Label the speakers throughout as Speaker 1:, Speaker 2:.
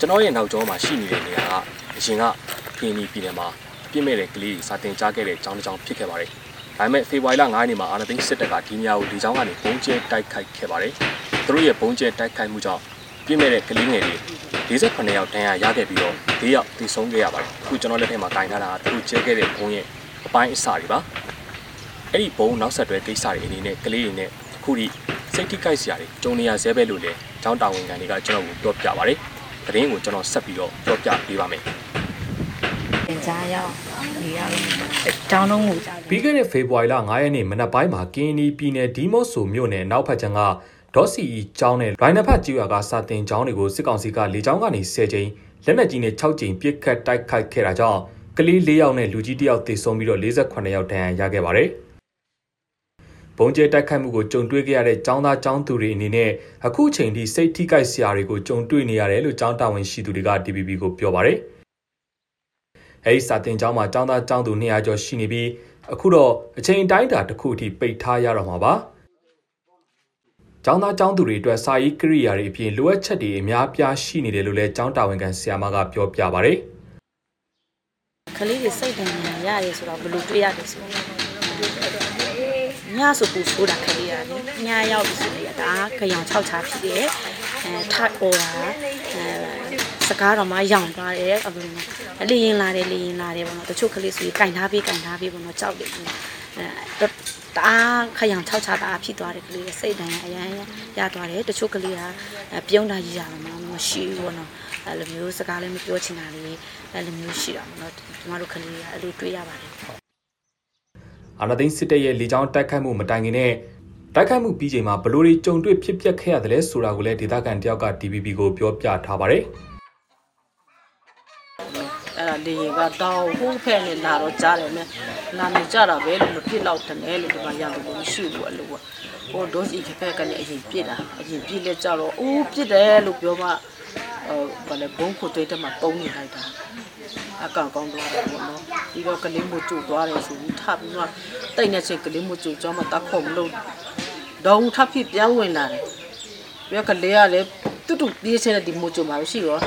Speaker 1: ကျွန်တော်ရဲ့နောက်ကျောမှာရှိနေတဲ့နေရာကအရင်ကကင်းနီပြည်နယ်မှာပြစ်မဲ့တဲ့ကလေးစာတင်ကြားခဲ့တဲ့အကြောင်းတစ်ကြောင်းဖြစ်ခဲ့ပါတယ်။ဒါပေမဲ့ဖေဖော်ဝါရီလ9ရက်နေ့မှာအာဏာသိမ်းစစ်တပ်ကဒီနေရာကိုဒီကြောင်းကနေပုံကျဲတိုက်ခိုက်ခဲ့ပါတယ်။သူတို့ရဲ့ပုံကျဲတိုက်ခိုက်မှုကြောင့်ပြစ်မဲ့တဲ့ကလေးငယ်တွေ48ယောက်တန်းရရခဲ့ပြီးတော့၄ယောက်သေဆုံးခဲ့ရပါတယ်။အခုကျွန်တော်လက်ထဲမှာကင်ထားတာကသူတို့ကျဲခဲ့တဲ့ဘုံရဲ့အပိုင်းအစတွေပါ။အဲ့ဒီဘုံနောက်ဆက်တွဲကိစ္စတွေအနေနဲ့ကလေးတွေနဲ့အခုဒီစိတ်ထိကြိုက်စရာတွေကြုံနေရဆဲပဲလို့လည်းကျောင်းတာဝန်ခံတွေကကျွန်တော်ကိုပြောပြပါတယ်။ သတင်းကိုကျွန်တော်ဆက်ပြီးတော့ပြောပြပေးပါမယ်။
Speaker 2: သင်ကြားရောက်နေရလို့တောင်းလုံးကိုကြား
Speaker 3: ပြီးခဲ့တဲ့ဖေဖော်ဝါရီလ9ရက်နေ့မနက်ပိုင်းမှာကင်းနီပြည်နယ်ဒီမော့ဆိုမြို့နယ်နောက်ဖက်ချံကဒေါ်စီအီကျောင်းနဲ့လိုင်းနဖတ်ကျွာကစာတင်ကျောင်းတွေကိုစစ်ကောင်စီကလေကြောင်းကနေ10ကြိမ်လက်နက်ကြီးနဲ့6ကြိမ်ပစ်ခတ်တိုက်ခိုက်ခဲ့တာကြောင့်ကလေး၄ယောက်နဲ့လူကြီး1ယောက်သေဆုံးပြီးတော့48ယောက်ဒဏ်ရာရခဲ့ပါတယ်။ ဘုံကျဲတိုက်ခိုက်မှုကိုကြုံတွေ့ခဲ့ရတဲ့ចောင်းသားចောင်းသူတွေအနေနဲ့အခုချိန်ထိစိတ်ထိကြိုက်စရာတွေကိုကြုံတွေ့နေရတယ်လို့ចောင်းတာဝန်ရှိသူတွေက DPP ကိုပြောပါတယ်။အဲဒီစာတင်ကျောင်းမှာចောင်းသားចောင်းသူ200ကျော်ရှိနေပြီးအခုတော့အချိန်တိုင်းတာတစ်ခုအထိပိတ်ထားရတော့မှာပါ။ကျောင်းသားကျောင်းသူတွေအတွက်စာရေးကိရိယာတွေအပြင်လိုအပ်ချက်တွေအများပြားရှိနေတယ်လို့လည်းကျောင်းတာဝန်ခံဆရာမကပြောပြပါဗျ။
Speaker 2: ကလေးတွေစိတ်တန်ညာရတယ်ဆိုတော့ဘယ်လိုတွေးရတယ်ဆိုတော့ ညဆိုပူဆိုတာကလေးရတယ်ညရောက်ပြီဆိုရင်ဒါခရောင်6ချာဖြစ်တယ်အဲထပ်ပေါ်တာအဲစကားတော့မှရောင်သွားတယ်အဘလို့လေရင်လာတယ်လေရင်လာတယ်ပေါ့နော်တချို့ကလေးဆိုရင်ကင်ထားပြီးကင်ထားပြီးပေါ့နော်ကြောက်တယ်အဲတအားခရောင်6ချာတာဖြစ်သွားတယ်ကလေးစိတ်တန်ညာအရန်ရသွားတယ်တချို့ကလေးကပြုံးတာကြီးရတော့မှမရှိဘူးပေါ့နော်အဲ့လိုမျိုးစကားလည်းမပြောချင်တာလေအဲ့လိုမျိုးရှိတာပေါ့နော်ကျမတို့ကလေးကအဲ့လိုတွေးရပါတယ်
Speaker 3: အာနာသိန်းစစ်တပ်ရဲ့လေကြောင်းတိုက်ခိုက်မှုမတိုင်ခင်နဲ့တိုက်ခိုက်မှုပြီးချိန်မှာဘလို့တွေကြုံတွေ့ဖြစ်ပျက်ခဲ့ရတယ်လဲဆိုတာကိုလည်းဒေသခံတယောက်က DPP ကိုပြောပြထားပါတယ်
Speaker 4: အဲ့ဒါလေရင်ကတောင်းဟိုးဖက်နဲ့လာတော့ကြားတယ်နဲ့လာနေကြတာပဲလို့မဖြစ်တော့တယ်လို့ဒီမှာရတယ်လို့မရှိဘူးအဲ့လိုကဟိုဒိုးစီခက်ကနေအရင်ပြစ်တာအရင်ပြစ်လဲကြတော့အိုးပြစ်တယ်လို့ပြောမှဟိုဘာလဲဘုံခုသွေးတက်မှာပုံနေလိုက်တာ အကောင်ကောင်းသွားတယ်ပေါ့နော်ပြီးတော့ကလေးမကျူသွားတယ်ဆိုပြီးထပ်ပြီးတော့တိတ်နေချင်းကလေးမကျူကြောင်းမတက်ခုံမလို့ဒေါင်းထပ်ဖြစ်ပြောင်းဝင်လာတယ်ပြီးတော့ကလေးကလည်းတူတူပြေးချင်တဲ့ဒီမကျူမှာရှိရော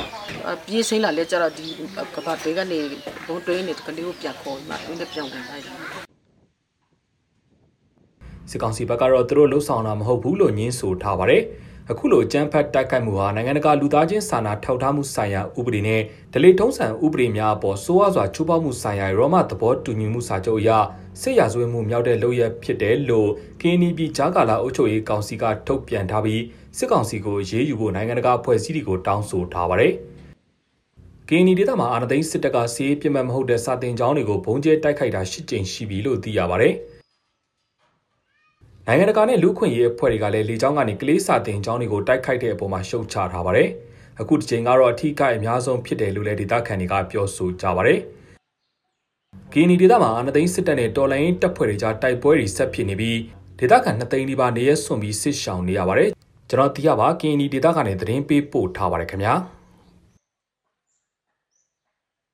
Speaker 4: ပြေးစိမ့်လာလဲကြတော့ဒီကဘာတွေကနေဘုံတွင်းနေကလေးကိုပြန်ခေါ်မှတွင်းနဲ့ပြောင်းဝင်လိုက်တယ်
Speaker 3: စစ်ကောင်စီဘက်ကတော့သူတို့လှုပ်ဆောင်တာမဟုတ်ဘူးလို့ညင်းဆိုထားပါတယ် အခုလိုကြမ်းဖက်တိုက်ခိုက်မှုဟာနိုင်ငံတကာလူသားချင်းစာနာထောက်ထားမှုဆိုင်ရာဥပဒေနဲ့ဒလိထုံးစံဥပဒေများအပေါ်စိုးဝါစွာချိုးဖောက်မှုဆိုင်ရာရောမသဘောတူညီမှုစာချုပ်အရစစ်ရာဇဝတ်မှုမြောက်တဲ့လုပ်ရဖြစ်တယ်လို့ KNB ကြားကာလအုပ်ချုပ်ရေးကောင်စီကထုတ်ပြန်ထားပြီးစစ်ကောင်စီကိုရေးယူဖို့နိုင်ငံတကာအဖွဲ့အစည်းတွေကိုတောင်းဆိုထားပါတယ်။ KNB ဒေသမှာအာဏာသိမ်းစစ်တပ်ကစီးရေးပြစ်မှတ်မဟုတ်တဲ့စာတင်ကျောင်းတွေကိုဘုံကျဲတိုက်ခိုက်တာ၈ကြိမ်ရှိပြီလို့သိရပါတယ်။ နိုင်ငံတကာနဲ့လူခွင့်ရေးအဖွဲ့တွေကလည်းလေကြောင်းကနေကလေးစာတင်ကျောင်းတွေကိုတိုက်ခိုက်တဲ့အပေါ်မှာရှုတ်ချထားပါတယ်။အခုဒီချိန်ကတော့အထီးကအများဆုံးဖြစ်တယ်လို့လည်းဒေသခံတွေကပြောဆိုကြပါတယ်။ကီနီဒေသမှာအာဏာသိမ်းစစ်တပ်နဲ့တော်လိုင်းတပ်ဖွဲ့တွေကြားတိုက်ပွဲတွေဆက်ဖြစ်နေပြီးဒေသခံနှစ်သိန်းဒီပါနေရဆွန်ပြီးစစ်ရှောင်နေရပါတယ်။ကျွန်တော်သိရပါကီနီဒေသကနေသတင်းပေးပို့ထားပါတယ်ခင်ဗျာ။